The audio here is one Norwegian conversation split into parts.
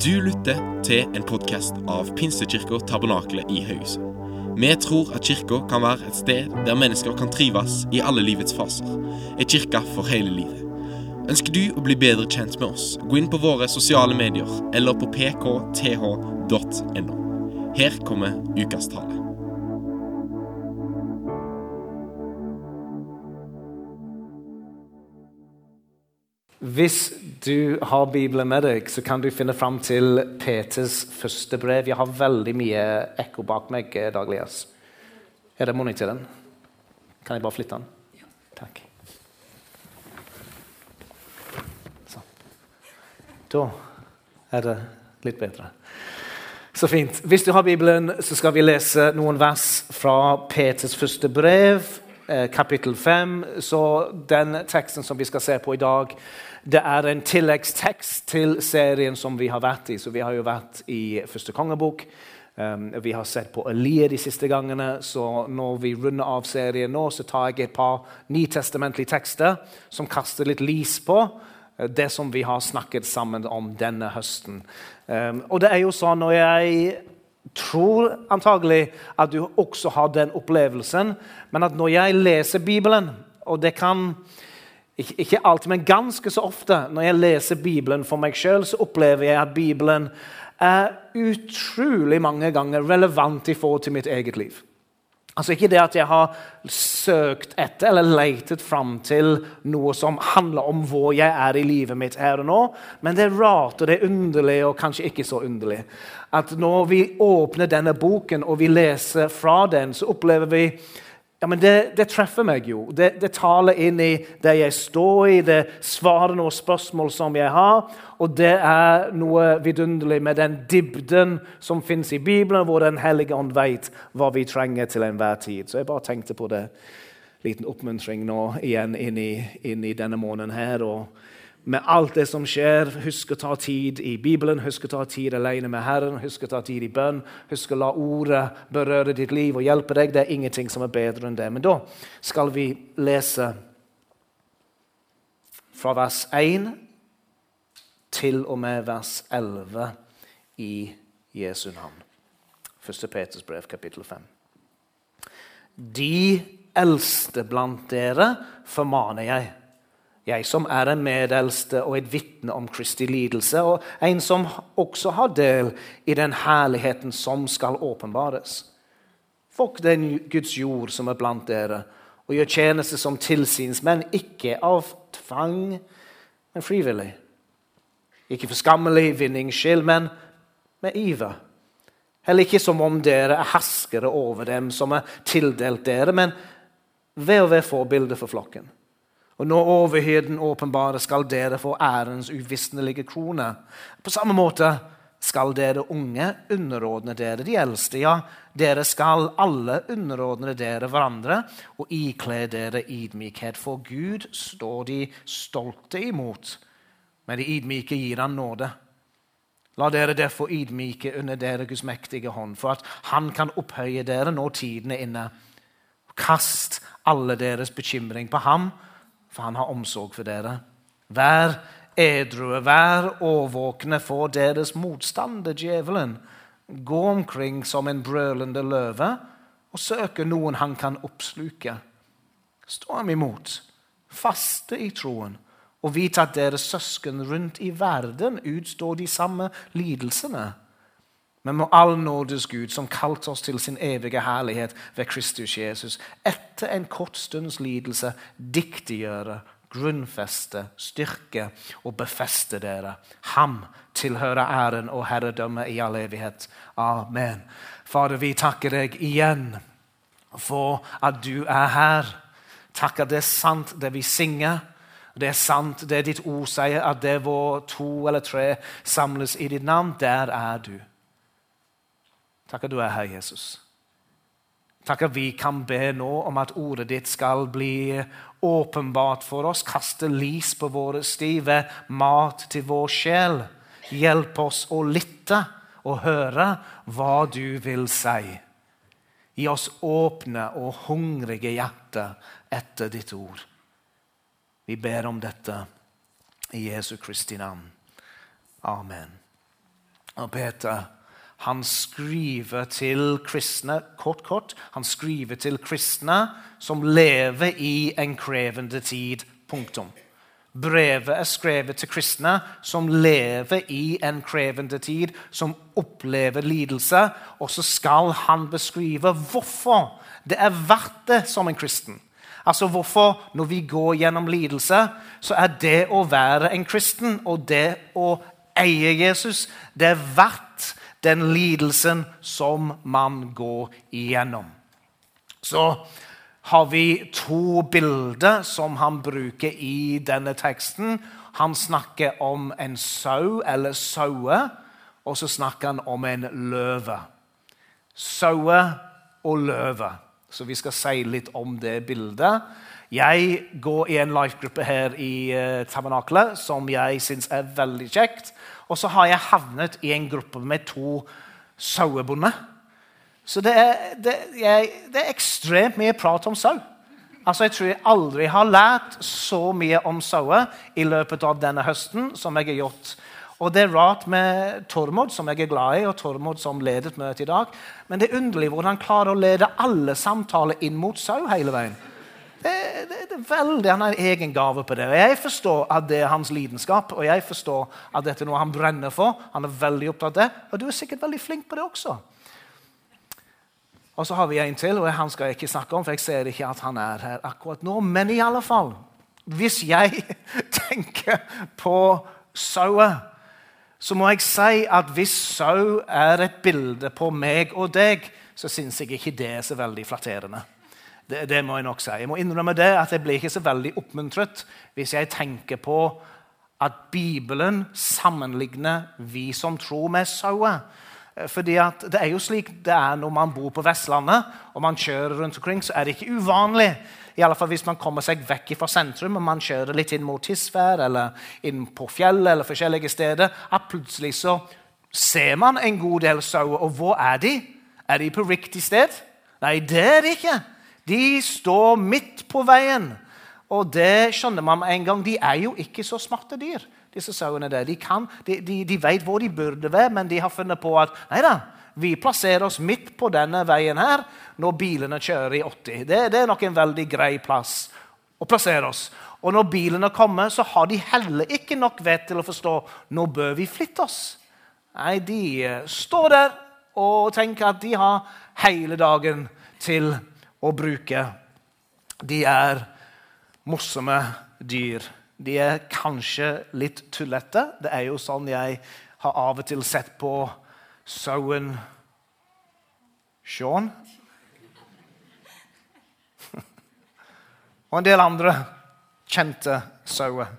Du lytter til en podkast av Pinsekirka Tabernakelet i Haugesund. Vi tror at kirka kan være et sted der mennesker kan trives i alle livets faser. En kirke for hele livet. Ønsker du å bli bedre kjent med oss, gå inn på våre sosiale medier eller på pkth.no. Her kommer ukas tale. Hvis du har Bibelen med deg, så kan du finne fram til Peters første brev. Jeg har veldig mye ekko bak meg, Daglias. Er det monitoren? Kan jeg bare flytte den? Takk. Sånn. Da er det litt bedre. Så fint. Hvis du har Bibelen, så skal vi lese noen vers fra Peters første brev, eh, kapittel 5. Så den teksten som vi skal se på i dag, det er en tilleggstekst til serien som vi har vært i. Så Vi har jo vært i første kongebok. Um, vi har sett på Elie de siste gangene. Så når vi runder av serien nå, så tar jeg et par nytestamentlige tekster som kaster litt lys på uh, det som vi har snakket sammen om denne høsten. Um, og det er jo sånn når jeg tror antagelig at du også har den opplevelsen, men at når jeg leser Bibelen, og det kan ikke, alltid, men ganske så ofte når jeg leser Bibelen for meg sjøl, så opplever jeg at Bibelen er utrolig mange ganger relevant i forhold til mitt eget liv. Altså Ikke det at jeg har søkt etter eller letet fram til noe som handler om hvor jeg er i livet mitt her og nå, men det er rart og det er underlig og kanskje ikke så underlig at når vi åpner denne boken og vi leser fra den, så opplever vi ja, men det, det, treffer meg jo. Det, det, taler inn i det jeg står i, det svarer noen spørsmål som jeg har. Og det er noe vidunderlig med den dybden som fins i Bibelen, hvor Den hellige ånd vet hva vi trenger til enhver tid. Så jeg bare tenkte på det. Liten oppmuntring nå igjen inn i, inn i denne måneden her. og med alt det som skjer. Husk å ta tid i Bibelen, husk å ta tid alene med Herren, husk å ta tid i bønn. Husk å la ordet berøre ditt liv og hjelpe deg. Det er ingenting som er bedre enn det. Men da skal vi lese fra vers 1 til og med vers 11 i Jesu navn. 1. Peters brev, kapittel 5. De eldste blant dere formaner jeg jeg som er en medeldste og et vitne om Kristi lidelse, og en som også har del i den herligheten som skal åpenbares. Folk den Guds jord som er blant dere, og gjør tjeneste som tilsynsmenn, ikke av tvang, men frivillig. Ikke for skammelig vinnings men med iver. Heller ikke som om dere er herskere over dem som er tildelt dere, men ved å være forbilde for flokken. Og når overheden åpenbare, skal dere få ærens uvisnelige krone. På samme måte skal dere unge underordne dere de eldste. Ja, dere skal alle underordne dere hverandre og ikle dere ydmykhet. For Gud står de stolte imot, men de ydmyke gir han nåde. La dere derfor ydmyke under dere Guds mektige hånd, for at Han kan opphøye dere når tiden er inne. Kast alle deres bekymring på ham for han har omsorg for dere. Vær edrue, vær årvåkne for deres motstander, djevelen. Gå omkring som en brølende løve og søke noen han kan oppsluke. Stå ham imot, faste i troen, og vite at deres søsken rundt i verden utstår de samme lidelsene. Men må all nådes Gud, som kalte oss til sin evige herlighet ved Kristus Jesus, etter en kort stunds lidelse diktiggjøre, grunnfeste, styrke og befeste dere. Ham tilhører æren og herredømme i all evighet. Amen. Fader, vi takker deg igjen for at du er her. Takk at det er sant, det vi synger. Det er sant, det ditt ord sier, at det hvor to eller tre samles i ditt navn, der er du. Takk at du er her, Jesus. Takk at vi kan be nå om at ordet ditt skal bli åpenbart for oss. Kaste lys på våre stive mat til vår sjel. Hjelp oss å lytte og høre hva du vil si. Gi oss åpne og hungrige hjerter etter ditt ord. Vi ber om dette i Jesu Kristi navn. Amen. Og Peter han skriver til kristne kort, kort, han skriver til kristne som lever i en krevende tid. Punktum. Brevet er skrevet til kristne som lever i en krevende tid, som opplever lidelse. Og så skal han beskrive hvorfor det er verdt det som en kristen. Altså hvorfor, når vi går gjennom lidelse, så er det å være en kristen og det å eie Jesus, det er verdt den lidelsen som man går igjennom. Så har vi to bilder som han bruker i denne teksten. Han snakker om en sau eller sauer, og så snakker han om en løve. Sauer og løve. Så vi skal si litt om det bildet. Jeg går i en life-gruppe her i uh, Tabernaklet som jeg syns er veldig kjekt. Og så har jeg havnet i en gruppe med to sauebonder. Så det er, det, jeg, det er, ekstremt mye prat om sau. Altså, Jeg tror jeg aldri har lært så mye om sauer i løpet av denne høsten som jeg har gjort. Og det er rart med Tormod, som jeg er glad i, og Tormod som ledet møtet i dag. Men det er underlig hvordan han klarer å lede alle samtaler inn mot sau hele veien. Det, det, det, er veldig, Han har en egen gave på det. og Jeg forstår at det er hans lidenskap, og jeg forstår at dette er noe han brenner for. Han er veldig opptatt av det, og du er sikkert veldig flink på det også. Og så har vi en til, og han skal jeg ikke snakke om, for jeg ser ikke at han er her akkurat nå. Men i alle fall, hvis jeg tenker på sauer, så må jeg si at hvis sau er et bilde på meg og deg, så syns jeg ikke det er så veldig flatterende. Det, det, må jeg nok si. Jeg må innrømme det at jeg blir ikke så veldig oppmuntret hvis jeg tenker på at Bibelen sammenligner vi som tror med sauer. Fordi Det er jo slik det er når man bor på Vestlandet og man kjører rundt omkring. så er det ikke uvanlig i alle fall hvis man kommer seg vekk fra sentrum og man kjører litt inn mot Tisvær eller inn på fjellet eller forskjellige steder, at plutselig så ser man en god del sauer. Og hvor er de? Er de på riktig sted? Nei, det er de ikke. De står midt på veien. Og det skjønner man en gang. De er jo ikke så smarte dyr. disse sauene der. De, kan, de, de, de, vet hvor de burde være, men de har funnet på at nei da, vi plasserer oss midt på denne veien her når bilene kjører i 80. Det, det er nok en veldig grei plass å plassere oss. Og når bilene kommer, så har de heller ikke nok vett til å forstå nå bør vi flytte oss. Nei, de eh, står der og tenker at de har hele dagen til å bruke. De er morsomme dyr. De er kanskje litt tullete. Det er jo sånn jeg har av og til sett på sauen Sean. Og en del andre kjente sauer.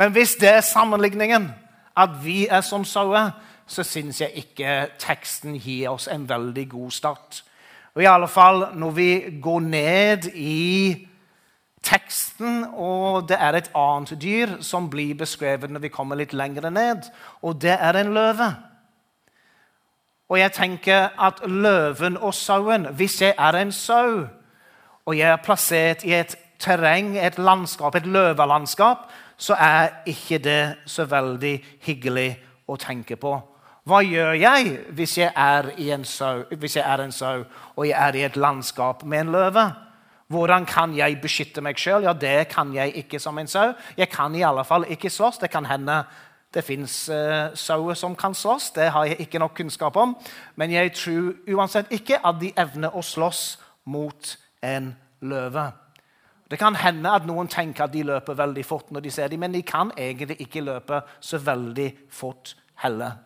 Men hvis det er sammenligningen, at vi er som sauer, så syns jeg ikke teksten gir oss en veldig god start. Og i alle fall når vi går ned i teksten, og det er et annet dyr som blir beskrevet når vi kommer litt lenger ned, og det er en løve. Og jeg tenker at løven og sauen Hvis jeg er en sau, og jeg er plassert i et terreng, et landskap, et løvelandskap, så er ikke det så veldig hyggelig å tenke på. Hva gjør jeg hvis jeg er, en sau, sau og jeg er i et landskap med en løve? Hvordan kan jeg beskytte meg sjøl? Ja, det kan jeg ikke som en sau. Jeg kan i alle fall ikke slåss. Det kan hende det fins uh, eh, sauer som kan slåss. Det har jeg ikke nok kunnskap om. Men jeg tror uansett ikke at de evner å slåss mot en løve. Det kan hende at noen tenker at de løper veldig fort når de ser dem, men de kan egentlig ikke løpe så veldig fort heller.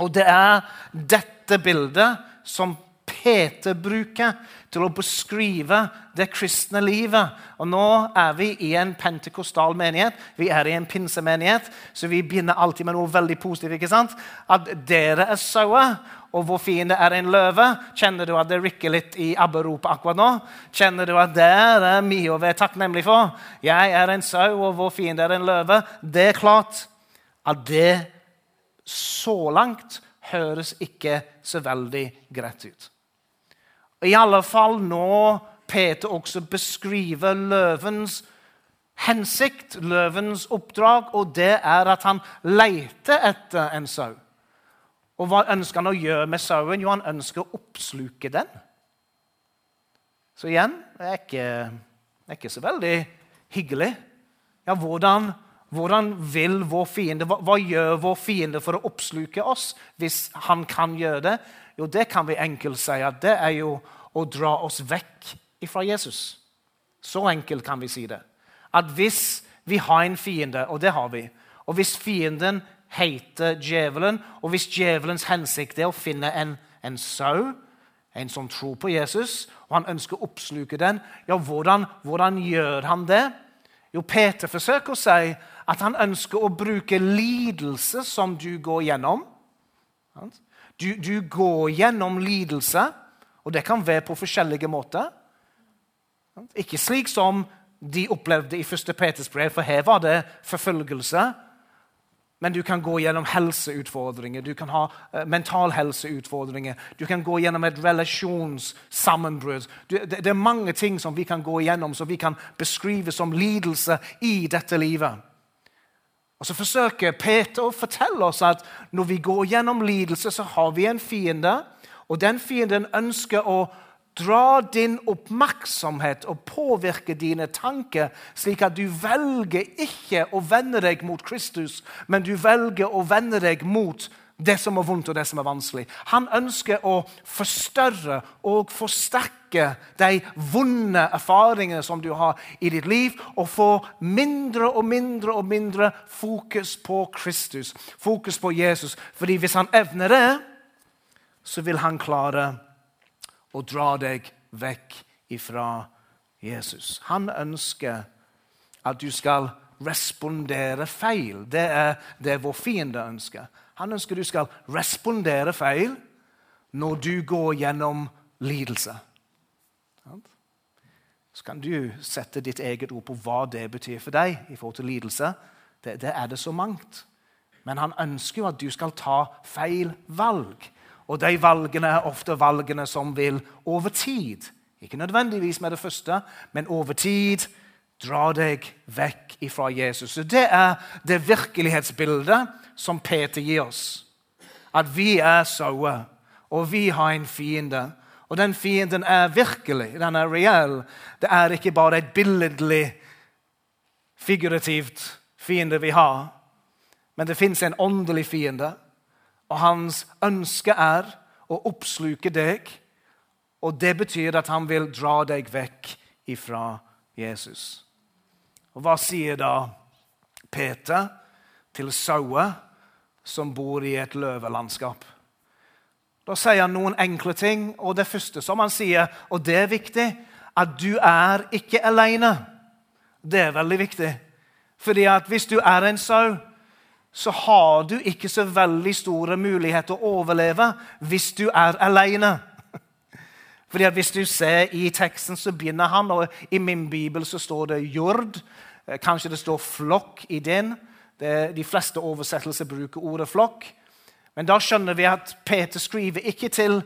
Og det er dette bildet som Peter bruker til å beskrive det kristne livet. Og Nå er vi i en pentekostal menighet, vi er i en pinsemenighet, så vi begynner alltid med noe veldig positivt. ikke sant? At dere er sauer, og vår fiende er en løve. Kjenner du at det rykker litt i abberopet akkurat nå? Kjenner du at det er mye å være takknemlig for? Jeg er en sau, og vår fiende er en løve. Det er klart at det så langt høres ikke så veldig greit ut. I alle fall nå Peter også beskriver løvens hensikt, løvens oppdrag, og det er at han leter etter en sau. Og hva ønsker han å gjøre med sauen? Jo, han ønsker å oppsluke den. Så igjen det er ikke, det er ikke så veldig hyggelig. Ja, hvordan, hvordan vil vår fiende, hva, hva, gjør vår fiende for å oppsluke oss, hvis han kan gjøre det? Jo, det kan vi enkelt si at det er jo å dra oss vekk fra Jesus. Så enkelt kan vi si det. At hvis vi har en fiende, og det har vi, og hvis fienden heter djevelen, og hvis djevelens hensikt er å finne en, en sau, en som tror på Jesus, og han ønsker å oppsluke den, ja, hvordan, hvordan gjør han det? Jo, Peter forsøker å si at han ønsker å bruke lidelse som du går gjennom. Du, du går gjennom lidelse, og det kan være på forskjellige måter. Ikke slik som de opplevde i 1. Peters brev, for her var det forfølgelse. Men du kan gå gjennom helseutfordringer, du kan ha uh, mental helseutfordringer. Du kan gå gjennom et relasjonssammenbrudd. Det, det, er mange ting som vi kan gå gjennom, som vi kan beskrive som lidelse i dette livet. Og Så forsøker Peter å fortelle oss at når vi går gjennom lidelse, så har vi en fiende. Og den fienden ønsker å dra din oppmerksomhet og påvirke dine tanker, slik at du velger ikke å vende deg mot Kristus, men du velger å vende deg mot det som er vondt og det som er vanskelig. Han ønsker å forstørre og forsterke de vonde erfaringene som du har i ditt liv, og få mindre og mindre og mindre fokus på Kristus, fokus på Jesus. Fordi hvis han evner det, så vil han klare å dra deg vekk ifra Jesus. Han ønsker at du skal respondere feil. Det er det vår fiende ønsker. Han ønsker du skal respondere feil når du går gjennom lidelse. Så kan du sette ditt eget ord på hva det betyr for deg i forhold til lidelse. Det, det er det så mangt. Men han ønsker jo at du skal ta feil valg. Og de valgene er ofte valgene som vil over tid, ikke nødvendigvis med det første, men over tid dra deg vekk ifra Jesus. Så Det er det virkelighetsbildet som Peter gir oss. At vi er sauer, og vi har en fiende. Og den fienden er virkelig, den er reell. Det er ikke bare et billedlig, figurativt fiende vi har, men det fins en åndelig fiende. Og hans ønske er å oppsluke deg. Og det betyr at han vil dra deg vekk ifra Jesus. Og hva sier da Peter til sauer som bor i et løvelandskap? Da sier han noen enkle ting, og det første som han sier, og det er viktig, at du er ikke alene. Det er veldig viktig. Fordi at hvis du er en sau, så har du ikke så veldig store muligheter å overleve hvis du er alene. Fordi at Hvis du ser i teksten, så begynner han, og i min bibel så står det jord. Eh, kanskje det står flokk i. Det, de fleste oversettelser bruker ordet flokk. Men da skjønner vi at Peter skriver ikke til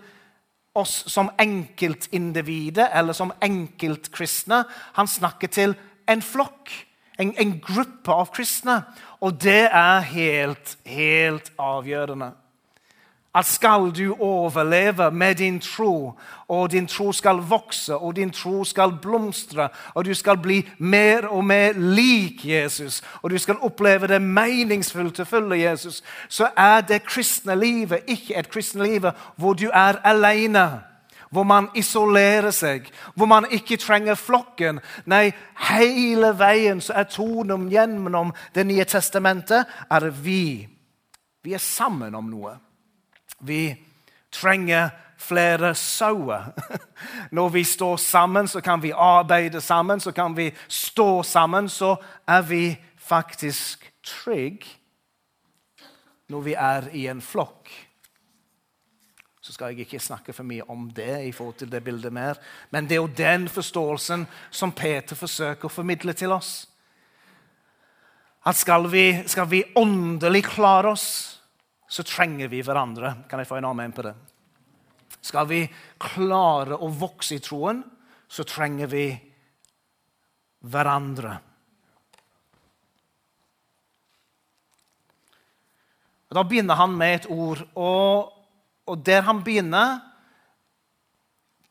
oss som enkeltindivider eller som enkeltkristne. Han snakker til en flokk, en, en gruppe av kristne. Og det er helt, helt avgjørende. At skal du overleve med din tro, og din tro skal vokse, og din tro skal blomstre, og du skal bli mer og mer lik Jesus, og du skal oppleve det meningsfullt å følge Jesus, så er det kristne livet ikke et kristne liv hvor du er alene hvor man isolerer seg, hvor man ikke trenger flokken. Nei, hele veien så er tonen gjennom Det nye testamentet er vi. Vi er sammen om noe. Vi trenger flere sauer. Når vi står sammen, så kan vi arbeide sammen, så kan vi stå sammen. Så er vi faktisk trygge når vi er i en flokk så skal jeg ikke snakke for mye om det. i forhold til det bildet mer. Men det er jo den forståelsen som Peter forsøker å formidle til oss. At skal vi, skal vi åndelig klare oss, så trenger vi hverandre. Kan jeg få en annen på det? Skal vi klare å vokse i troen, så trenger vi hverandre. Da begynner han med et ord, og, og der han begynner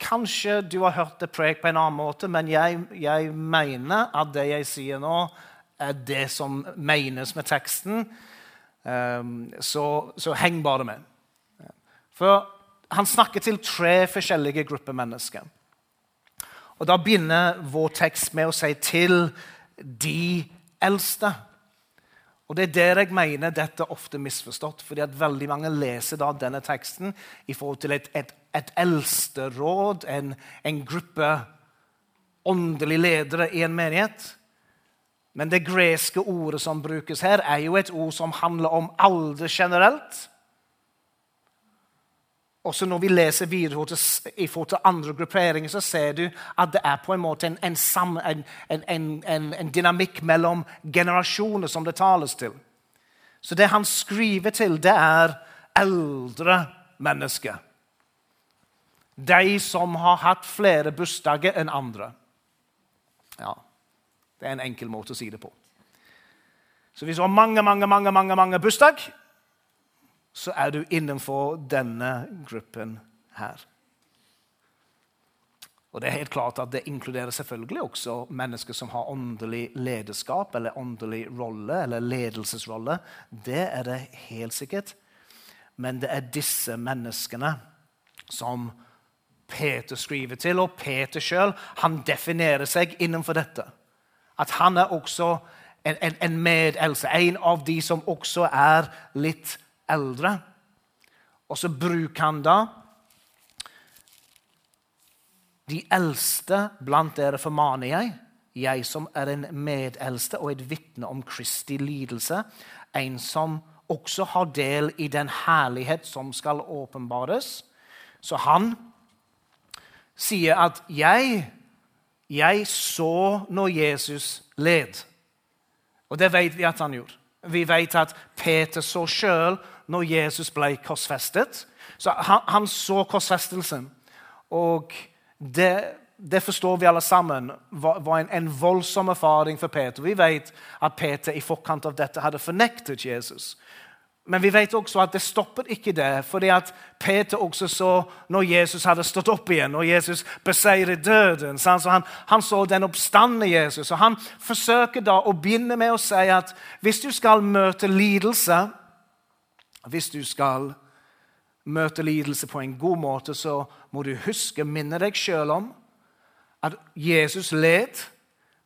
Kanskje du har hørt det preg på en annen måte, men jeg, jeg mener at det jeg sier nå, er det som menes med teksten. Um, så, så, heng bare med. For han snakker til tre forskjellige grupper mennesker. Og Da begynner vår tekst med å si 'til de eldste'. Og Det er der jeg mener dette er ofte misforstått. fordi at veldig mange leser da denne teksten i forhold til et, et, et eldsteråd, en, en gruppe åndelige ledere i en menighet. Men det greske ordet som brukes her, er jo et ord som handler om alder generelt. Også når vi leser videre i forhold til andre grupperinger, så ser du at det er på en måte en, en, en, en, dynamikk mellom generasjoner som det tales til. Så det han skriver til, det er eldre mennesker. De som har hatt flere bursdager enn andre. Ja, Det er en enkel måte å si det på. Så hvis du har mange, mange, mange, mange, mange bursdag, så er du innenfor denne gruppen her. Og Det er helt klart at det inkluderer selvfølgelig også mennesker som har åndelig lederskap eller åndelig rolle eller ledelsesrolle. Det er det helt sikkert. Men det er disse menneskene som Peter skriver til, og Peter sjøl definerer seg innenfor dette. At han er også en, en, en medelse, en av de som også er litt eldre. Og så bruker han da De eldste blant dere formaner jeg, jeg som er en medeldste og et vitne om Kristi lidelse, en som også har del i den herlighet som skal åpenbares. Så han sier at 'jeg, jeg så når Jesus led'. Og det vet vi at han gjorde. Vi vet at Peter så sjøl når Jesus ble korsfestet. Så han, han så korsfestelsen. Og det, det, forstår vi alle sammen var, var en, en, voldsom erfaring for Peter. Vi vet at Peter i forkant av dette hadde fornektet Jesus. Men vi vet også at det stopper ikke det, fordi at Peter også så når Jesus hadde stått opp igjen, når Jesus beseiret døden. Så han, han så den oppstandende Jesus. Og Han forsøker da å begynne med å si at hvis du skal møte lidelse, hvis du skal møte lidelse på en god måte, så må du huske, minne deg sjøl om at Jesus led,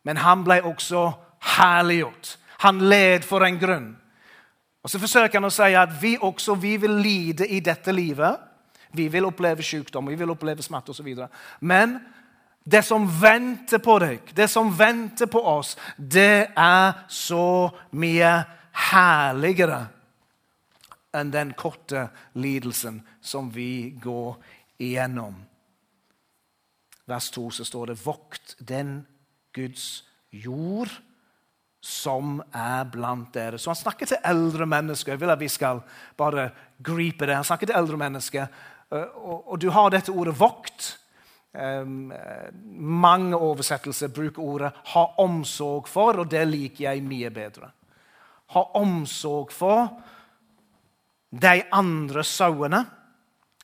men han ble også herliggjort. Han led for en grunn. Og Så forsøker han å si at vi også vi vil lide i dette livet. Vi vil oppleve sykdom, vi vil oppleve smerte osv. Men det som venter på deg, det som venter på oss, det er så mye herligere enn den korte lidelsen som vi går igjennom. Vers 2 så står det 'Vokt den Guds jord' som er blant dere. Så han snakker til eldre mennesker. Jeg vil at vi skal bare gripe det. Han snakker til eldre mennesker. Eh, og, og du har dette ordet 'vokt'. Um, mange oversettelser bruker ordet 'ha omsorg for', og det liker jeg mye bedre. Ha omsorg for de andre sauene.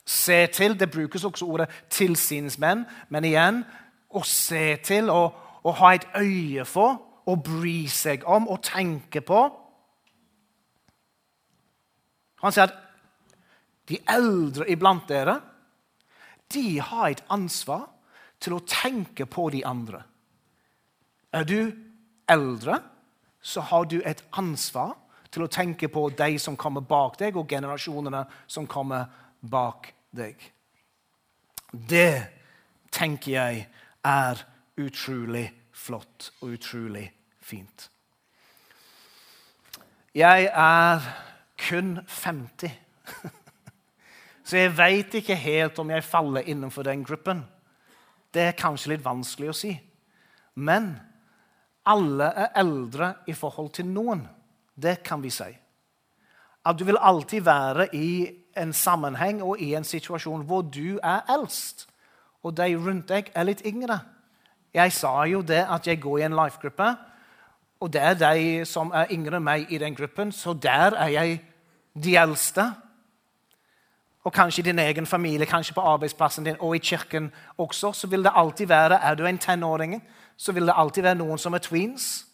Se til. Det brukes også ordet 'tilsynsmenn', men igjen å se til og, og ha et øye for å bry seg om og tenke på. Han sier at de eldre iblant dere de har et ansvar til å tenke på de andre. Er du eldre, så har du et ansvar til å tenke på de som kommer bak deg, og generasjonene som kommer bak deg. Det tenker jeg er utrolig flott og utrolig fint. Jeg er kun 50, så jeg veit ikke helt om jeg faller innenfor den gruppen. Det er kanskje litt vanskelig å si. Men alle er eldre i forhold til noen. Det kan vi si. At du vil alltid være i en sammenheng og i en situasjon hvor du er eldst, og de rundt deg er litt yngre. Jeg sa jo det at jeg går i en life-gruppe, og det er de som er yngre enn meg i den gruppen, så der er jeg de eldste. Og kanskje i din egen familie, kanskje på arbeidsplassen din og i kirken også. Så vil det alltid være, Er du en tenåring, så vil det alltid være noen som er tweens.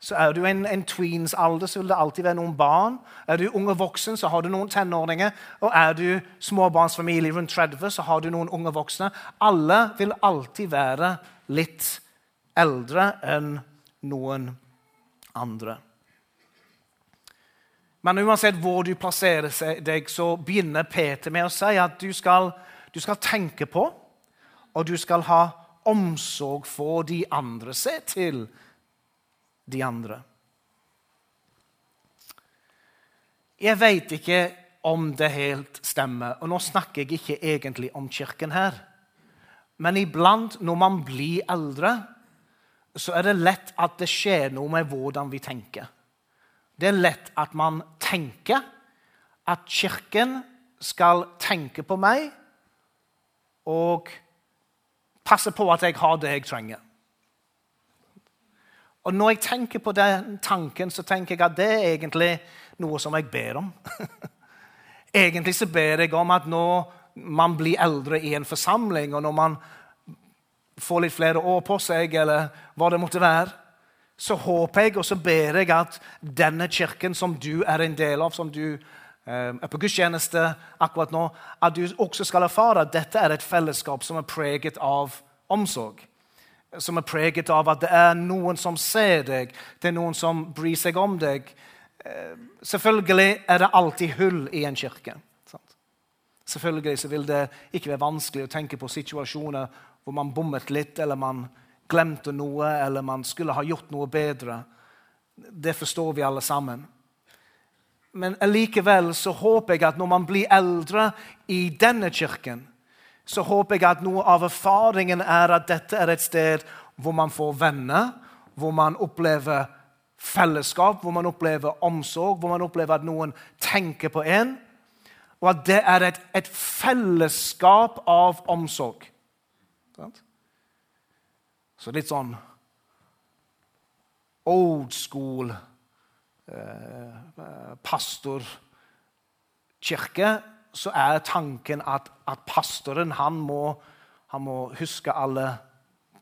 Så Er du en, en tweens alder, så vil det alltid være noen barn. Er du unge voksen, så har du noen tenåringer. Og er du småbarnsfamilie rundt 30, så har du noen unge voksne. Alle vil alltid være litt eldre enn noen andre. Men uansett hvor du plasserer deg, så begynner Peter med å si at du skal, du skal tenke på og du skal ha omsorg for de andre. Se til de andre. Jeg veit ikke om det helt stemmer, og nå snakker jeg ikke egentlig om kirken her. Men iblant når man blir eldre, så er det lett at det skjer noe med hvordan vi tenker. Det er lett at man tenker at Kirken skal tenke på meg og passe på at jeg har det jeg trenger. Og Når jeg tenker på den tanken, så tenker jeg at det er egentlig noe som jeg ber om. egentlig så ber jeg om at når man blir eldre i en forsamling, og når man får litt flere år på seg, eller hva det måtte være, så håper jeg og så ber jeg at denne kirken som du er en del av, som du eh, er på gudstjeneste akkurat nå, at du også skal erfare at dette er et fellesskap som er preget av omsorg. Som er preget av at det er noen som ser deg, det er noen som bryr seg om deg. Eh, selvfølgelig er det alltid hull i en kirke. Selvfølgelig vil det ikke være vanskelig å tenke på situasjoner hvor man bommet litt, eller man glemte noe, eller man skulle ha gjort noe bedre. Det forstår vi alle sammen. Men allikevel så håper jeg at når man blir eldre i denne kirken, så håper jeg at noe av erfaringen er at dette er et sted hvor man får venner, hvor man opplever fellesskap, hvor man opplever omsorg, hvor man opplever at noen tenker på en. Og at det er et, et fellesskap av omsorg. Så litt sånn old school eh, pastorkirke, så er tanken at, at pastoren han må, han må, huske alle,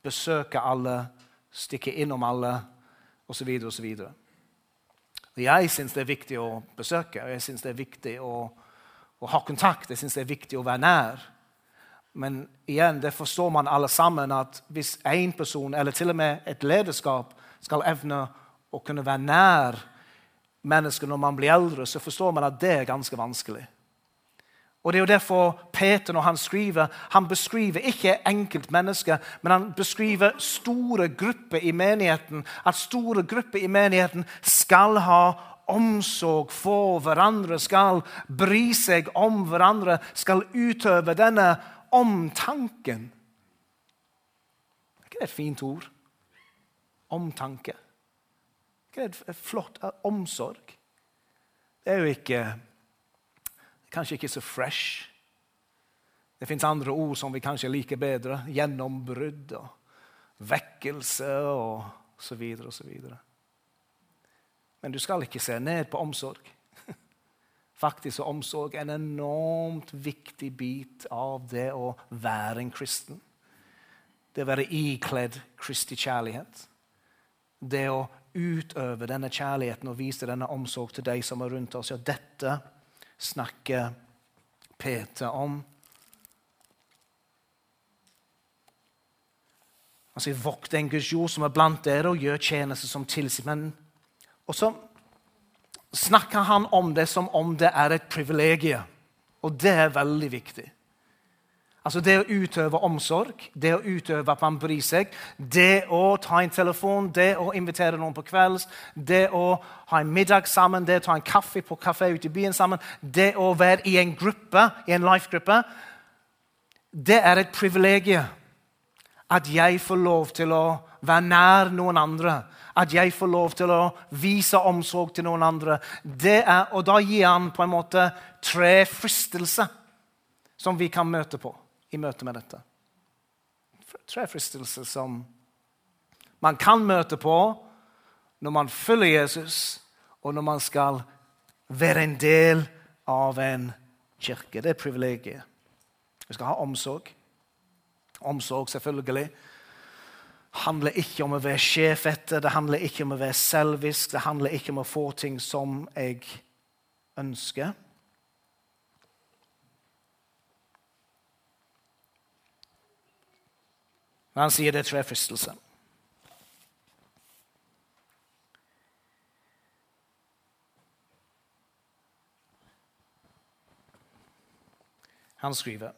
besøke alle, stikke innom alle osv. osv. Jeg syns det er viktig å besøke, og jeg syns det er viktig å, å ha kontakt. Jeg syns det er viktig å være nær. Men igjen, det forstår man alle sammen at hvis én person, eller til og med et lederskap, skal evne å kunne være nær mennesker når man blir eldre, så forstår man at det er ganske vanskelig. Og Det er jo derfor Peter når han skriver, han beskriver ikke enkeltmennesker, men han beskriver store grupper i menigheten. At store grupper i menigheten skal ha omsorg for hverandre, skal bry seg om hverandre, skal utøve denne omtanken. Er ikke det et fint ord? Omtanke. Er ikke det et flott omsorg? Det er jo ikke Kanskje ikke så fresh. Det fins andre ord som vi kanskje liker bedre. Gjennombrudd og vekkelse og så videre og så videre. Men du skal ikke se ned på omsorg. Faktisk er omsorg en enormt viktig bit av det å være en kristen. Det å være ikledd Kristi kjærlighet. Det å utøve denne kjærligheten og vise denne omsorg til de som er rundt oss. Ja, dette snakker Peter om. Han Altså, Vokt en Guds jord som er blant dere, og gjør tjeneste som tilsier. Men også snakker han om det som om det er et privilegium. Og det er veldig viktig. Altså Det å utøve omsorg, det å utøve at man bryr seg, det å ta en telefon, det å invitere noen på kvelds, det å ha en middag sammen, det å ta en kaffe på kafé ute i byen sammen, det å være i en gruppe, i en life-gruppe Det er et privilegium at jeg får lov til å være nær noen andre at jeg får lov til å vise omsorg til noen andre. Er, og da gir han på en måte tre fristelser som vi kan møte på i møte med dette. Tre fristelser som man kan møte på når man følger Jesus, og når man skal være en del av en kirke. Det er privilegiet. Vi skal ha omsorg. Omsorg, selvfølgelig, handler ikke om å være sjef etter, det handler ikke om å være selvisk, det handler ikke om å få ting som jeg ønsker. Men han sier det er fristelse. Han skriver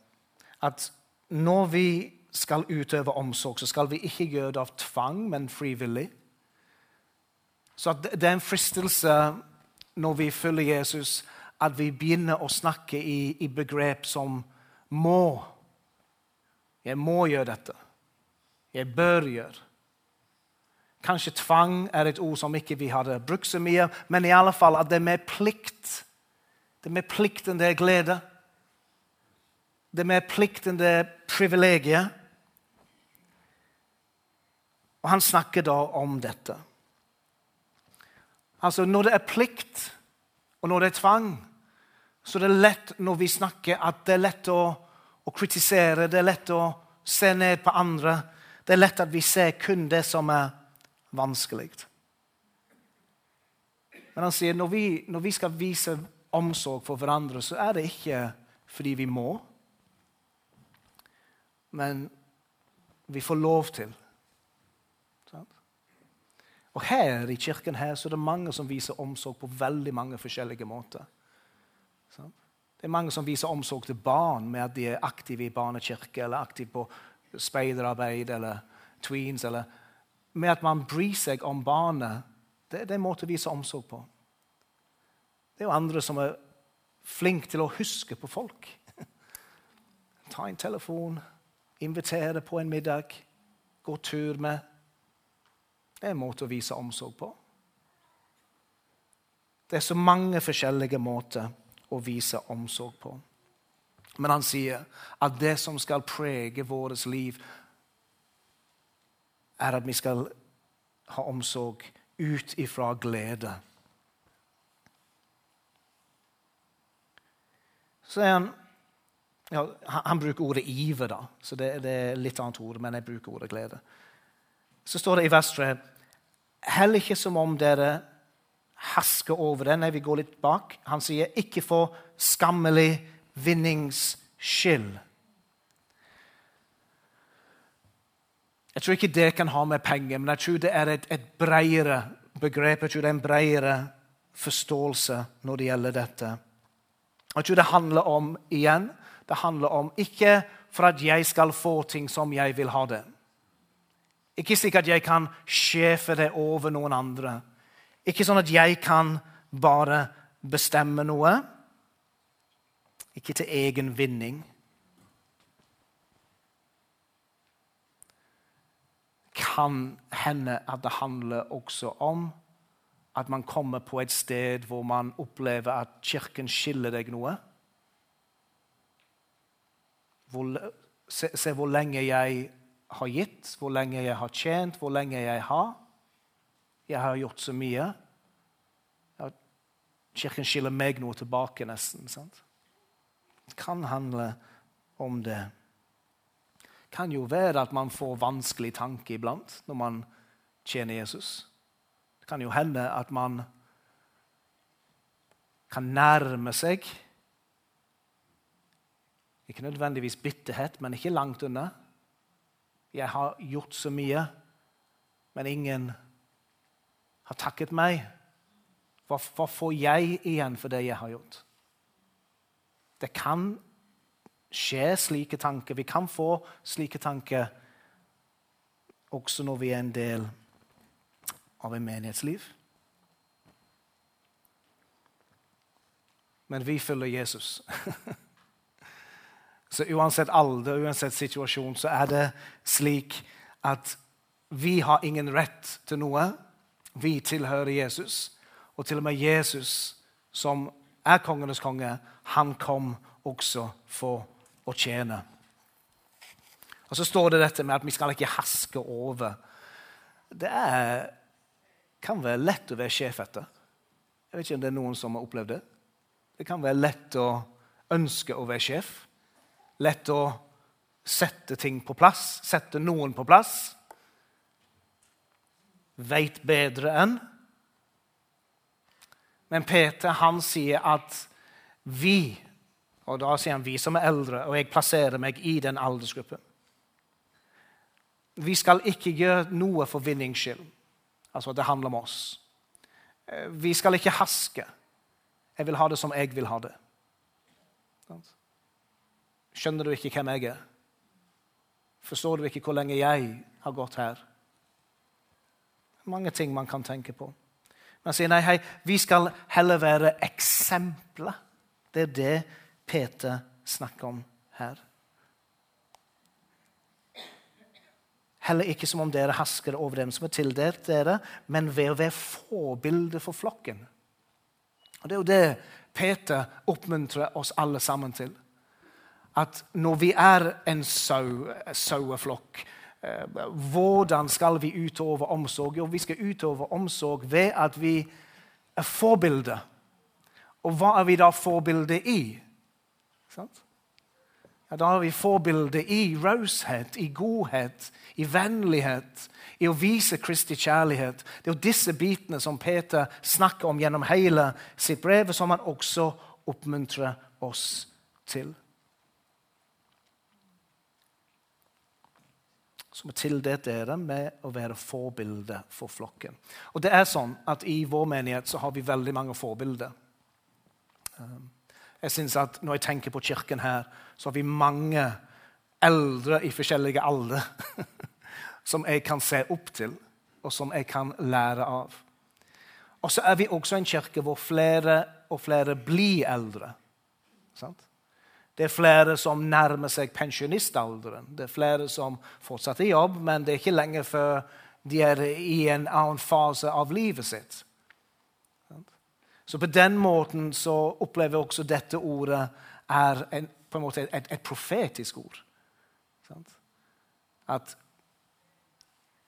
at når vi skal utøve omsorg, så skal vi ikke gjøre det av tvang, men frivillig. Så det er en fristelse når vi følger Jesus, at vi begynner å snakke i, i begrep som må. Jeg må gjøre dette. Jeg bør gjøre. Kanskje tvang er et ord som ikke vi hadde brukt så mye, men i alle fall at det er mer plikt. Det er mer plikt enn det er glede. Det er mer plikt enn det er privilegiet. Og han snakker da om dette. Altså, når det er plikt, og når det er tvang, så det er lett når vi snakker, at det er lett å, å kritisere, det er lett å se ned på andre. Det er lett at vi ser kun det som er vanskelig. Men han sier når vi, når vi skal vise omsorg for hverandre, så er det ikke fordi vi må men vi får lov til. Og her i kirken her, så er det mange som viser omsorg på veldig mange forskjellige måter. Det er mange som viser omsorg til barn med at de er aktive i barnekirke eller aktive på speiderarbeid eller tweens. Eller med at man bryr seg om barnet. Det, er en måte å vise omsorg på. Det er jo andre som er flinke til å huske på folk. Ta en telefon, invitere på en middag, gå tur med. Det er en måte å vise omsorg på. Det er så mange forskjellige måter å vise omsorg på. Men han sier at det som skal prege vårt liv, er at vi skal ha omsorg ut ifra glede. Så er han ja, han bruker ordet iver, da, så det, det, er litt annet ord, men jeg bruker ordet glede. Så står det i vers 3 Heller ikke som om dere hasker over det. Nei, vi går litt bak. Han sier ikke for skammelig vinnings skyld. Jeg tror ikke det kan ha med penger, men jeg tror det er et, et bredere begrep. Jeg tror det er en bredere forståelse når det gjelder dette. Jeg tror det handler om igjen det handler om. Ikke for at jeg skal få ting som jeg vil ha det. Ikke slik at jeg kan sjefe det over noen andre. Ikke sånn at jeg kan bare bestemme noe. Ikke til egen vinning. Kan hende at det handler også om at man kommer på et sted hvor man opplever at Kirken skiller deg noe hvor, se, se, hvor lenge jeg har gitt, hvor lenge jeg har tjent, hvor lenge jeg har. Jeg har gjort så mye. Kirken skiller meg noe tilbake, nesten. Sant? Det kan handle om det. Det kan jo være at man får vanskelig tanke iblant når man tjener Jesus. Det kan jo hende at man kan nærme seg ikke nødvendigvis bitterhet, men ikke langt unna. Jeg har gjort så mye, men ingen har takket meg. Hva, hva får jeg igjen for det jeg har gjort? Det kan skje slike tanker. Vi kan få slike tanker også når vi er en del av en menighetsliv. Men vi følger Jesus. Så uansett alder, uansett situasjon, så er det slik at vi har ingen rett til noe. Vi tilhører Jesus. Og til og med Jesus, som er kongenes konge, han kom også for å tjene. Og så står det dette med at vi skal ikke haske over. Det er, kan være lett å være sjef etter. Jeg vet ikke om det er noen som har opplevd det. Det kan være lett å ønske å være sjef. Lett å sette ting på plass, sette noen på plass. Veit bedre enn. Men Peter han sier at vi, og da sier han vi som er eldre, og jeg plasserer meg i den aldersgruppen Vi skal ikke gjøre noe for vinnings skyld. Altså at det handler om oss. Eh, vi skal ikke haske. Jeg vil ha det som jeg vil ha det. Skjønner du ikke hvem jeg er? Forstår du ikke hvor lenge jeg har gått her? Mange ting man kan tenke på. Man sier nei, hei, vi skal heller være eksempler. Det er det Peter snakker om her. Heller ikke som om dere hasker over dem som er tildelt dere, men ved å være forbilde for flokken. Og Det er jo det Peter oppmuntrer oss alle sammen til. At når vi er en sau, saueflokk, eh, hvordan skal vi utøve omsorg? Jo, vi skal utøve omsorg ved at vi er forbilder. Og hva er vi da forbilde i? Ja, da er vi forbilde i raushet, i godhet, i vennlighet, i å vise Kristi kjærlighet. Det er jo disse bitene som Peter snakker om gjennom hele sitt brev, som han også oppmuntrer oss til. Som tildelt dere med å være forbilde for flokken. Og det er sånn at I vår menighet så har vi veldig mange forbilder. Um, jeg synes at Når jeg tenker på kirken her, så har vi mange eldre i forskjellige alder som jeg kan se opp til, og som jeg kan lære av. Og så er vi også en kirke hvor flere og flere blir eldre. Sant? Det er flere som nærmer seg pensjonistalderen. Det er flere som fortsatt er i jobb, men det er ikke lenge før de er i en annen fase av livet sitt. Så på den måten så opplever jeg også dette ordet er en, på en måte et, et profetisk ord. At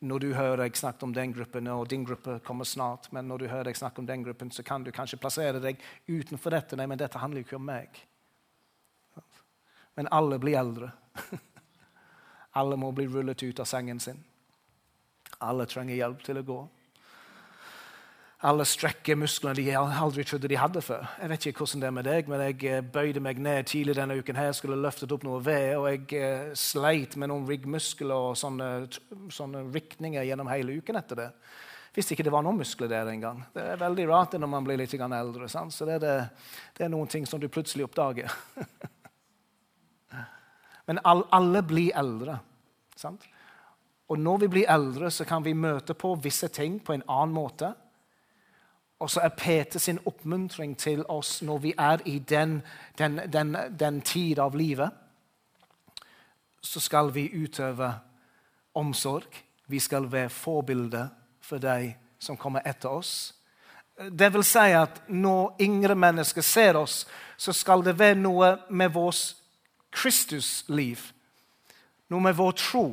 når du hører jeg snakke om den gruppen, og din gruppe kommer snart, men når du hører jeg snakke om den gruppen, så kan du kanskje plassere deg utenfor dette. Nei, men dette handler jo ikke om meg. Men alle blir eldre. alle må bli rullet ut av sengen sin. Alle trenger hjelp til å gå. Alle strekker musklene de aldri trodde de hadde før. Jeg vet ikke hvordan det er med deg, men jeg eh, bøyde meg ned tidlig denne uken her, skulle løftet opp noe ved, og jeg eh, sleit med noen ryggmuskler og sånne, sånne rykninger gjennom hele uken etter det. Visste ikke det var noen muskler der engang. Det er veldig rart når man blir litt eldre. Sant? Så det er, det, det er, noen ting som du plutselig oppdager. Men alle blir eldre. Sant? Og når vi blir eldre, så kan vi møte på visse ting på en annen måte. Og så er Peter sin oppmuntring til oss når vi er i den, den, den, den tid av livet, så skal vi utøve omsorg. Vi skal være forbilder for de som kommer etter oss. Det vil si at når yngre mennesker ser oss, så skal det være noe med vårt Kristusliv, noe med vår tro,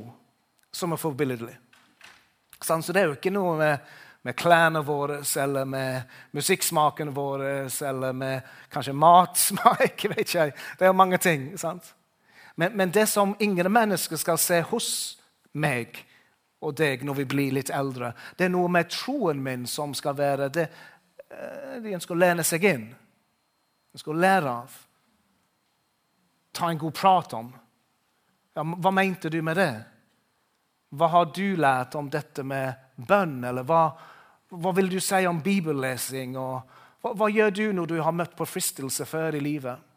som er forbilledlig. Så det er jo ikke noe med med klærne våre, eller med musikksmaken vår, eller med kanskje matsmak. vet ikke Det er jo mange ting. sant? Men, men, det som yngre mennesker skal se hos meg og deg når vi blir litt eldre, det er noe med troen min som skal være det eh, de ønsker å lene seg inn. De skal lære av. Ta en god prat om. Ja, hva mente du med det? Hva har du lært om dette med bønn? Eller hva, hva vil du si om bibellesing? Og hva, hva, gjør du når du har møtt på fristelse før i livet?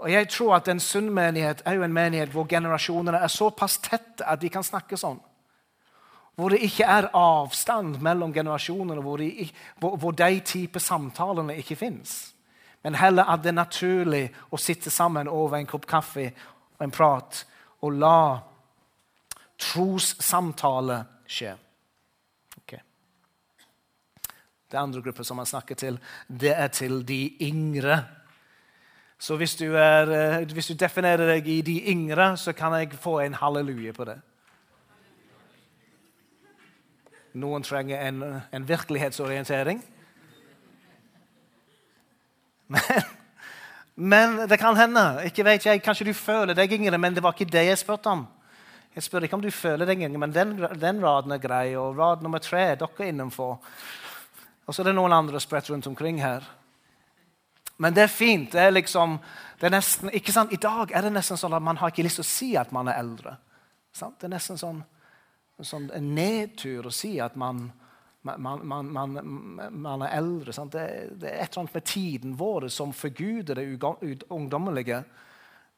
Og jeg tror at En sunn menighet er jo en menighet hvor generasjonene er såpass tette at de kan snakke sånn. Hvor det ikke er avstand mellom generasjonene, hvor de, hvor, hvor de type samtalene ikke fins. Men heller at det er naturlig å sitte sammen over en kopp kaffe og en prat og la trossamtale skje. Okay. Det andre gruppen som han snakker til, det er til de yngre. Så hvis du, er, eh, hvis du definerer deg i de yngre, så kan jeg få en halleluja på det. Noen trenger en, en virkelighetsorientering. Men, det kan hende. Ikke vet jeg, Kanskje du føler deg yngre, men det var ikke det jeg spurte om. Jeg spør ikke om du føler deg yngre, men den, den raden er grei. Og rad nummer tre dere er innenfor. Og så er det noen andre spredt rundt omkring her. Men det er fint. det er liksom, det er nesten, ikke sant? I dag er det nesten sånn at man har ikke lyst til å si at man er eldre. Sant? Det er nesten sånn, sånn en nedtur å si at man, man, man, man er eldre. Det, det, er et eller annet med tiden vår som forguder det ungdommelige.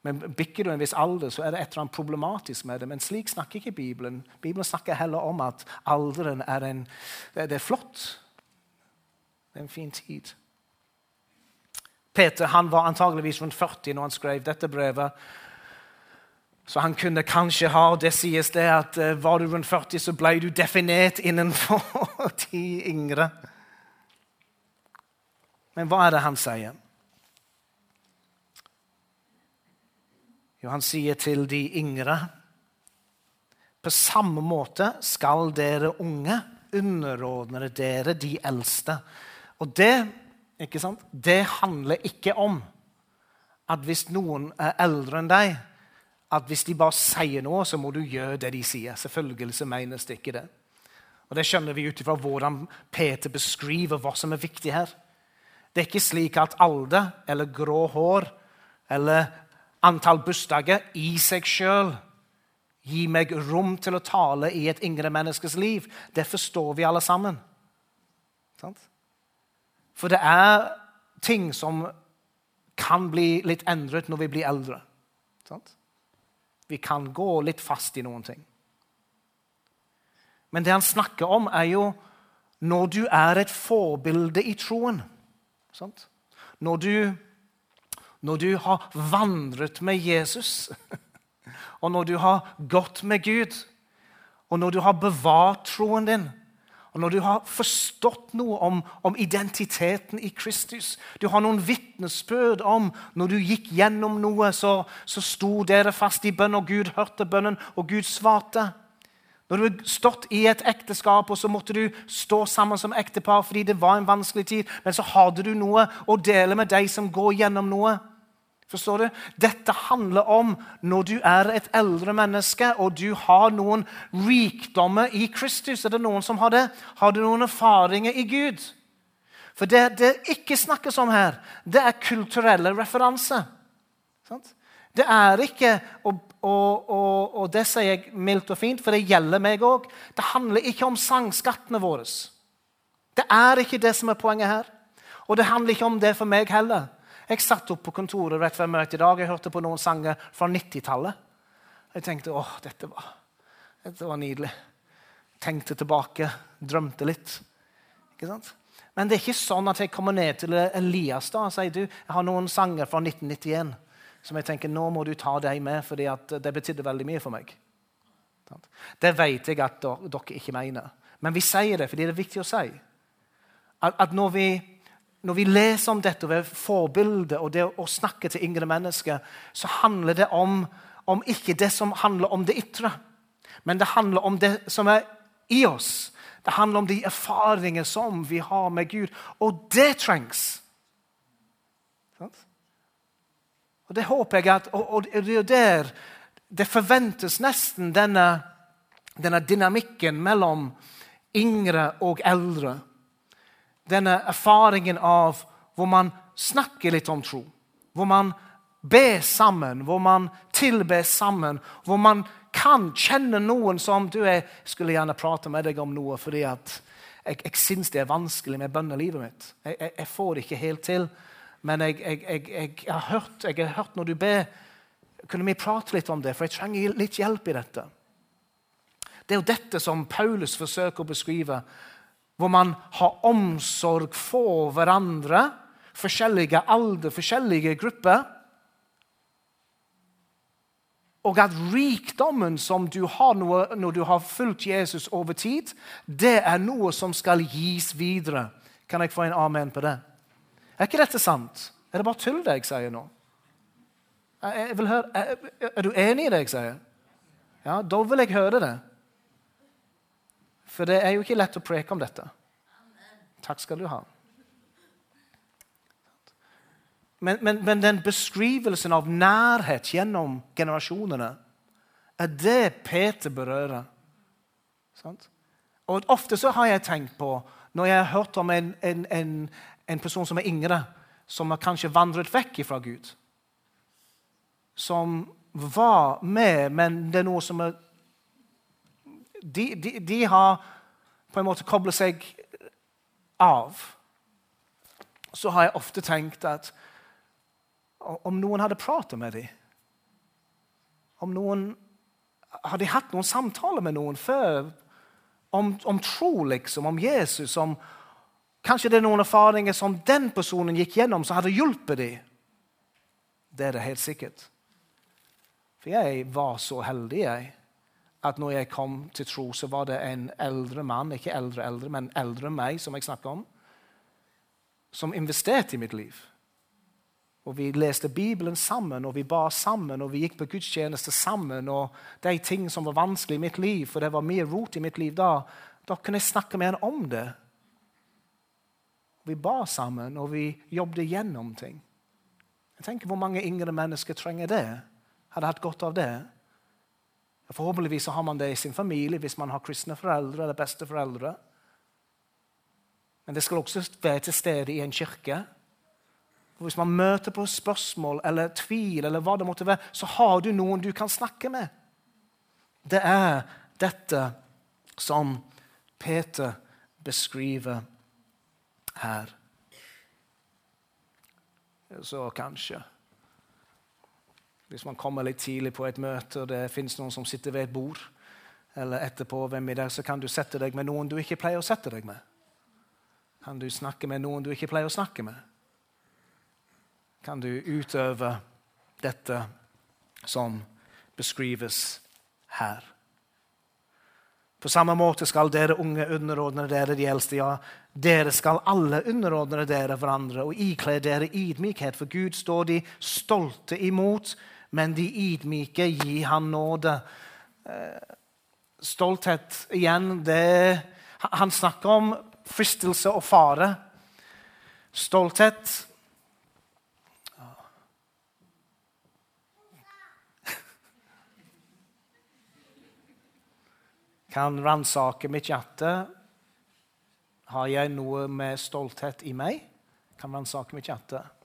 Men bikker du en viss alder, så er det et eller annet problematisk med det. Men slik snakker ikke Bibelen. Bibelen snakker heller om at alderen er, en, det er flott. Det er en fin tid. Peter han var antageligvis rundt 40 når han skrev dette brevet. Så han kunne kanskje ha Det sies det at uh, var du rundt 40, så ble du definert innenfor de yngre. Men hva er det han sier? Jo, han sier til de yngre På samme måte skal dere unge underordne dere de eldste. Og det ikke sant? Det handler ikke om at hvis noen er eldre enn deg, at hvis de bare sier noe, så må du gjøre det de sier. Selvfølgelig menes det ikke det. Og Det skjønner vi ut ifra hvordan Peter beskriver hva som er viktig her. Det er ikke slik at alder eller grå hår eller antall bursdager i seg sjøl gir meg rom til å tale i et yngre menneskes liv. Det forstår vi alle sammen. For det er ting som kan bli litt endret når vi blir eldre. Sant? Vi kan gå litt fast i noen ting. Men det han snakker om, er jo når du er et forbilde i troen. Sant? Når du, når du har vandret med Jesus, og når du har gått med Gud, og når du har bevart troen din, og når du har forstått noe om, om, identiteten i Kristus Du har noen vitnesbyrd om når du gikk gjennom noe, så, så sto dere fast i bønn, og Gud hørte bønnen, og Gud svarte. Når du har stått i et ekteskap, og så måtte du stå sammen som ektepar fordi det var en vanskelig tid, men så hadde du noe å dele med de som går gjennom noe. Forstår du? Dette handler om når du er et eldre menneske og du har noen rikdommer i Kristus. Er det noen som har det? Har du noen erfaringer i Gud? For det det ikke snakkes om her, det er kulturelle referanser. Det er ikke og, og, og, og, det sier jeg mildt og fint, for det gjelder meg òg. Det handler ikke om sangskattene våre. Det er ikke det som er poenget her. Og det handler ikke om det for meg heller. Jeg satt opp på kontoret rett før møtet i dag. Jeg hørte på noen sanger fra 90-tallet. Jeg tenkte åh, dette var, dette var nydelig. Tenkte tilbake, drømte litt. Ikke sant? Men det er ikke sånn at jeg kommer ned til Elias da, og sier du, jeg har noen sanger fra 1991 som jeg tenker nå må du ta deg med, for det betydde veldig mye for meg. Det vet jeg at dere ikke mener. Men vi sier det fordi det er viktig å si. At når vi når vi leser om dette ved forbilde og det å snakke til yngre mennesker, så handler det om, om, ikke det som handler om det ytre, men det handler om det som er i oss. Det handler om de erfaringer som vi har med Gud. Og det trengs. Og det håper jeg at, og, og det er der det forventes nesten denne, denne dynamikken mellom yngre og eldre denne erfaringen av hvor man snakker litt om tro. Hvor man ber sammen, hvor man tilber sammen. Hvor man kan kjenne noen som du jeg skulle gjerne prate med deg om noe fordi at jeg, jeg syns det er vanskelig med bønnelivet mitt. Jeg, jeg, jeg, får det ikke helt til. Men jeg, har hørt, jeg har hørt når du ber Kunne vi prate litt om det? For jeg trenger litt hjelp i dette. Det er jo dette som Paulus forsøker å beskrive hvor man har omsorg for hverandre. Forskjellige alder, forskjellige grupper. Og at rikdommen som du har når du har fulgt Jesus over tid, det er noe som skal gis videre. Kan jeg få en amen på det? Er ikke dette sant? Er det bare tull, det jeg sier nå? Jeg høre, er, er, du enig i det jeg sier? Ja, Da vil jeg høre det. For det er jo ikke lett å preke om dette. Takk skal du ha. Men, men, men, den beskrivelsen av nærhet gjennom generasjonene er det Peter berører. Sant? Og Ofte så har jeg tenkt på, når jeg har hørt om en, en, en, en person som er yngre, som har kanskje vandret vekk fra Gud Som var med, men det er noe som er De, de, de har på en måte koblet seg av. Så har jeg ofte tenkt at om noen hadde pratet med dem Om noen hadde hatt noen samtaler med noen før om, om tro, liksom, om Jesus om, Kanskje det er noen erfaringer som den personen gikk gjennom, som hadde hjulpet dem. Det er det helt sikkert. For jeg var så heldig jeg, at når jeg kom til tro, så var det en eldre mann, ikke eldre eldre, men eldre meg, som jeg snakker om, som investerte i mitt liv. Og Vi leste Bibelen sammen, og vi ba sammen, og vi gikk på gudstjeneste sammen. og De ting som var vanskelig i mitt liv, for det var mye rot i mitt liv da, da kunne jeg snakke med ham om det. Vi ba sammen, og vi jobbet gjennom ting. Jeg tenker Hvor mange yngre mennesker trenger det? Hadde hatt godt av det? Forhåpentligvis har man det i sin familie hvis man har kristne foreldre eller besteforeldre. Men det skal også være til stede i en kirke. Hvis man møter på spørsmål eller tvil, eller hva det måtte være, så har du noen du kan snakke med. Det er dette som Peter beskriver her. Så kanskje Hvis man kommer litt tidlig på et møte, og det fins noen som sitter ved et bord, eller etterpå hvem er der, så kan du sette deg med noen du ikke pleier å sette deg med. Kan du snakke med noen du ikke pleier å snakke med? kan du utøve dette som beskrives her. På samme måte skal dere unge underordne dere de eldste. Ja, dere skal alle underordne dere hverandre og ikle dere ydmykhet, for Gud står de stolte imot, men de ydmyke gir han nåde. Eh, stolthet igjen, det Han snakker om fristelse og fare. Stolthet kan ransake mitt hjerte. Har jeg noe med stolthet i meg? Kan ransake mitt hjerte.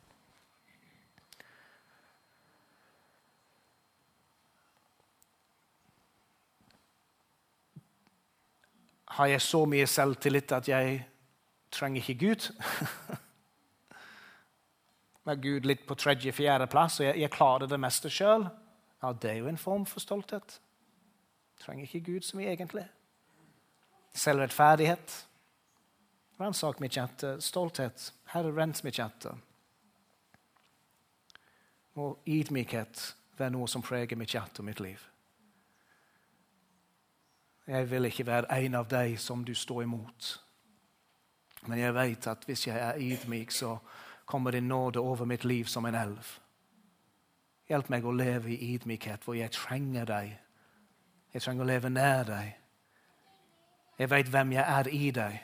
Har jeg så mye selvtillit at jeg trenger ikke Gud? Med Gud litt på tredje-fjerdeplass, og jeg, jeg klarer det meste sjøl? Ja, det er jo en form for stolthet. Trenger ikke Gud så mye, egentlig. Selvrettferdighet. Ransak mitt hjerte. Stolthet. Herre, rens mitt hjerte. Og ydmykhet være noe som preger mitt hjerte og mitt liv. Jeg vil ikke være en av de som du står imot. Men jeg vet at hvis jeg er ydmyk, så kommer din nåde over mitt liv som en elv. Hjelp meg å leve i ydmykhet, hvor jeg trenger deg jeg trenger å leve nær deg. Jeg vet hvem jeg er i deg.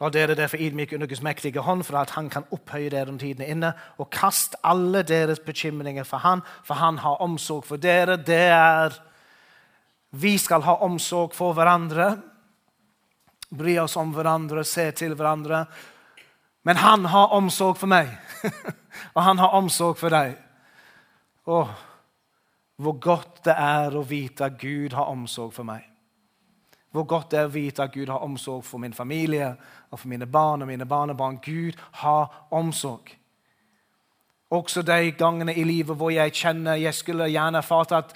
La dere derfor ydmyke under Guds mektige hånd, for at han kan opphøye dere om tiden er inne. Og kast alle deres bekymringer for han, for han har omsorg for dere. Det er Vi skal ha omsorg for hverandre. Bry oss om hverandre, se til hverandre. Men han har omsorg for meg. og han har omsorg for deg. Å, hvor godt det er å vite at Gud har omsorg for meg. Hvor godt det er å vite at Gud har omsorg for min familie og for mine barn og mine barnebarn. Gud har omsorg. Også de gangene i livet hvor jeg kjenner jeg skulle gjerne erfart at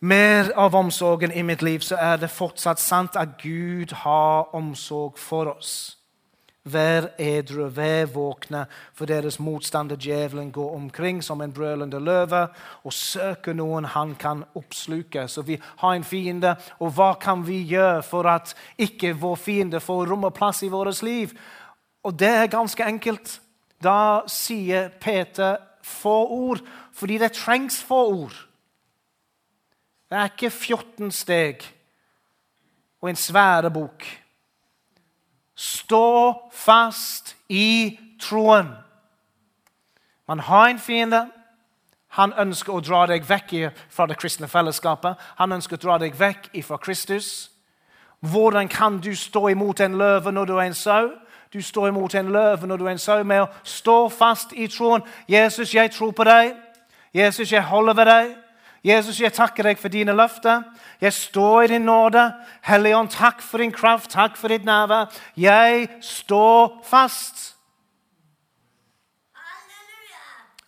mer av omsorgen i mitt liv, så er det fortsatt sant at Gud har omsorg for oss. Vær edru, vær våkne, for deres motstander djevelen går omkring som en brølende løve og søker noen han kan oppsluke. Så vi har en fiende, og hva kan vi gjøre for at ikke vår fiende får rom og plass i vårt liv? Og det er ganske enkelt. Da sier Peter få ord, fordi det trengs få ord. Det er ikke 14 steg og en svære bok Stå fast i troen. Man har en fiende. Han ønsker å dra deg vekk fra det kristne fellesskapet. Han ønsker å dra deg vekk fra Kristus. Hvordan kan du stå imot en løve når du er en sau? Du står imot en løve når du er en sau, med å stå fast i troen. Jesus, jeg tror på deg. Jesus, jeg holder ved deg. Jesus, jeg takker deg for dine løfter. Jeg står i din nåde. Helligånd, takk for din kraft, takk for ditt nærvær. Jeg står fast.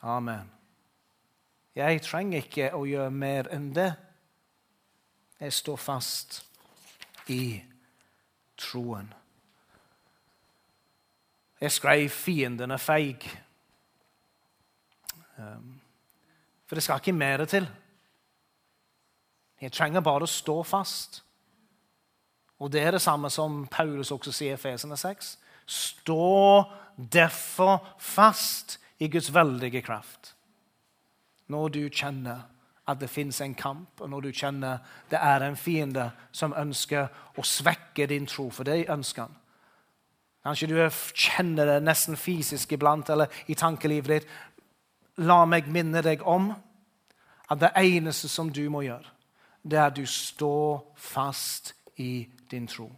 Amen. Jeg trenger ikke å gjøre mer enn det. Jeg står fast i troen. Jeg skrev 'Fienden er feig'. Um, for det skal ikke mer til. Jeg trenger bare å stå fast. Og det er det samme som Paulus også sier i Fesene 6. Stå derfor fast i Guds veldige kraft. Når du kjenner at det fins en kamp, og når du kjenner det er en fiende som ønsker å svekke din tro, for det ønsker han. Kanskje du kjenner det nesten fysisk iblant eller i tankelivet ditt. La meg minne deg om at det eneste som du må gjøre, er at du står fast i din tro.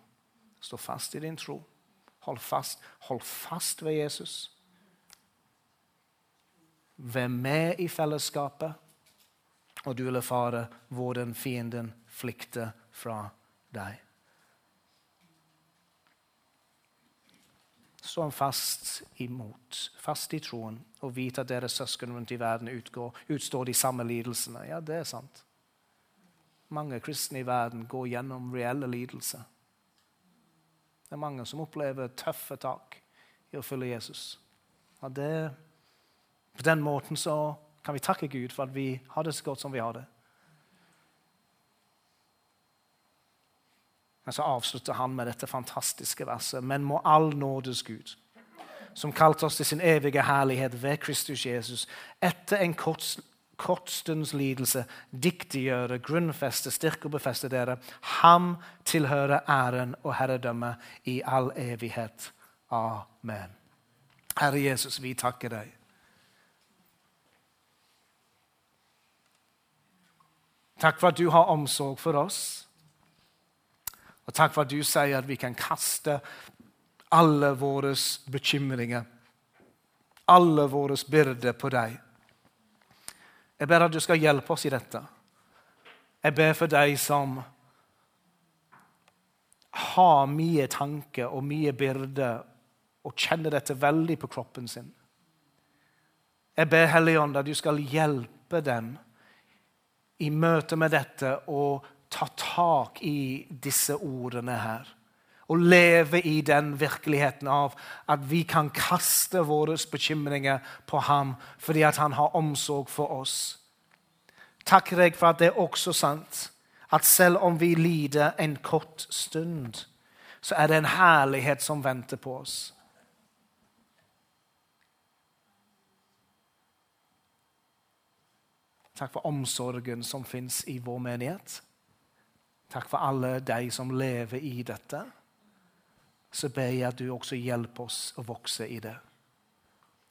Stå fast i din tro. Hold fast, Hold fast ved Jesus. Vær med i fellesskapet og du vil erfare hvordan fienden flykter fra deg. Stå fast imot, fast i troen, og vite at deres søsken rundt i verden utgår, utstår de samme lidelsene. Ja, det er sant. Mange kristne i verden går gjennom reelle lidelser. Det er mange som opplever tøffe tak i å følge Jesus. Og det, på den måten så kan vi takke Gud for at vi har det så godt som vi har det. Men så avslutter han med dette fantastiske verset. Men må all nådes Gud, som kalte oss til sin evige herlighet ved Kristus Jesus, etter en kort, kort stunds lidelse, diktiggjøre, grunnfeste, styrke og befeste dere. Ham tilhører æren og herredømme i all evighet. Amen. Herre Jesus, vi takker deg. Takk for at du har omsorg for oss. Og takk for at du sier at vi kan kaste alle våre bekymringer, alle våre byrder på deg. Jeg ber at du skal hjelpe oss i dette. Jeg ber for deg som har mye tanker og mye byrder og kjenner dette veldig på kroppen sin. Jeg ber Helligånd at du skal hjelpe dem i møte med dette og ta tak i disse ordene her. Og leve i den virkeligheten av at vi kan kaste våre bekymringer på ham fordi at han har omsorg for oss. Takk deg for at det er også sant at selv om vi lider en kort stund, så er det en herlighet som venter på oss. Takk for omsorgen som fins i vår menighet. Takk for alle de som lever i dette. Så ber jeg at du også hjelper oss å vokse i det.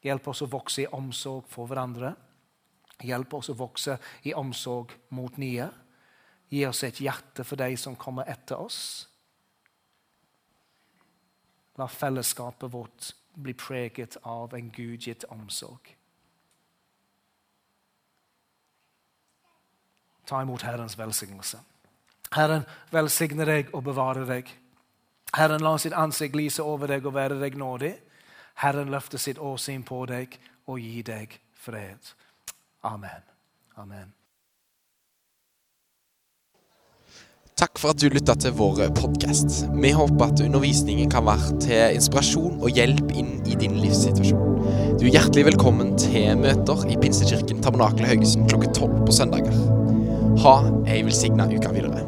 Hjelp oss å vokse i omsorg for hverandre. Hjelp oss å vokse i omsorg mot nye. Gi oss et hjerte for de som kommer etter oss. La fellesskapet vårt bli preget av en gudgitt omsorg. Ta imot Herrens velsignelse. Herren velsigne deg og bevare deg. Herren la sitt ansikt lyse over deg og være deg nådig. Herren løfter sitt åsyn på deg og gi deg fred. Amen. Amen. Takk for at du lytta til vår podkast. Vi håper at undervisningen kan være til inspirasjon og hjelp inn i din livssituasjon. Du er hjertelig velkommen til møter i Pinsekirken Tabernakel Haugesund klokka tolv på søndager. Ha ei velsigna uke videre.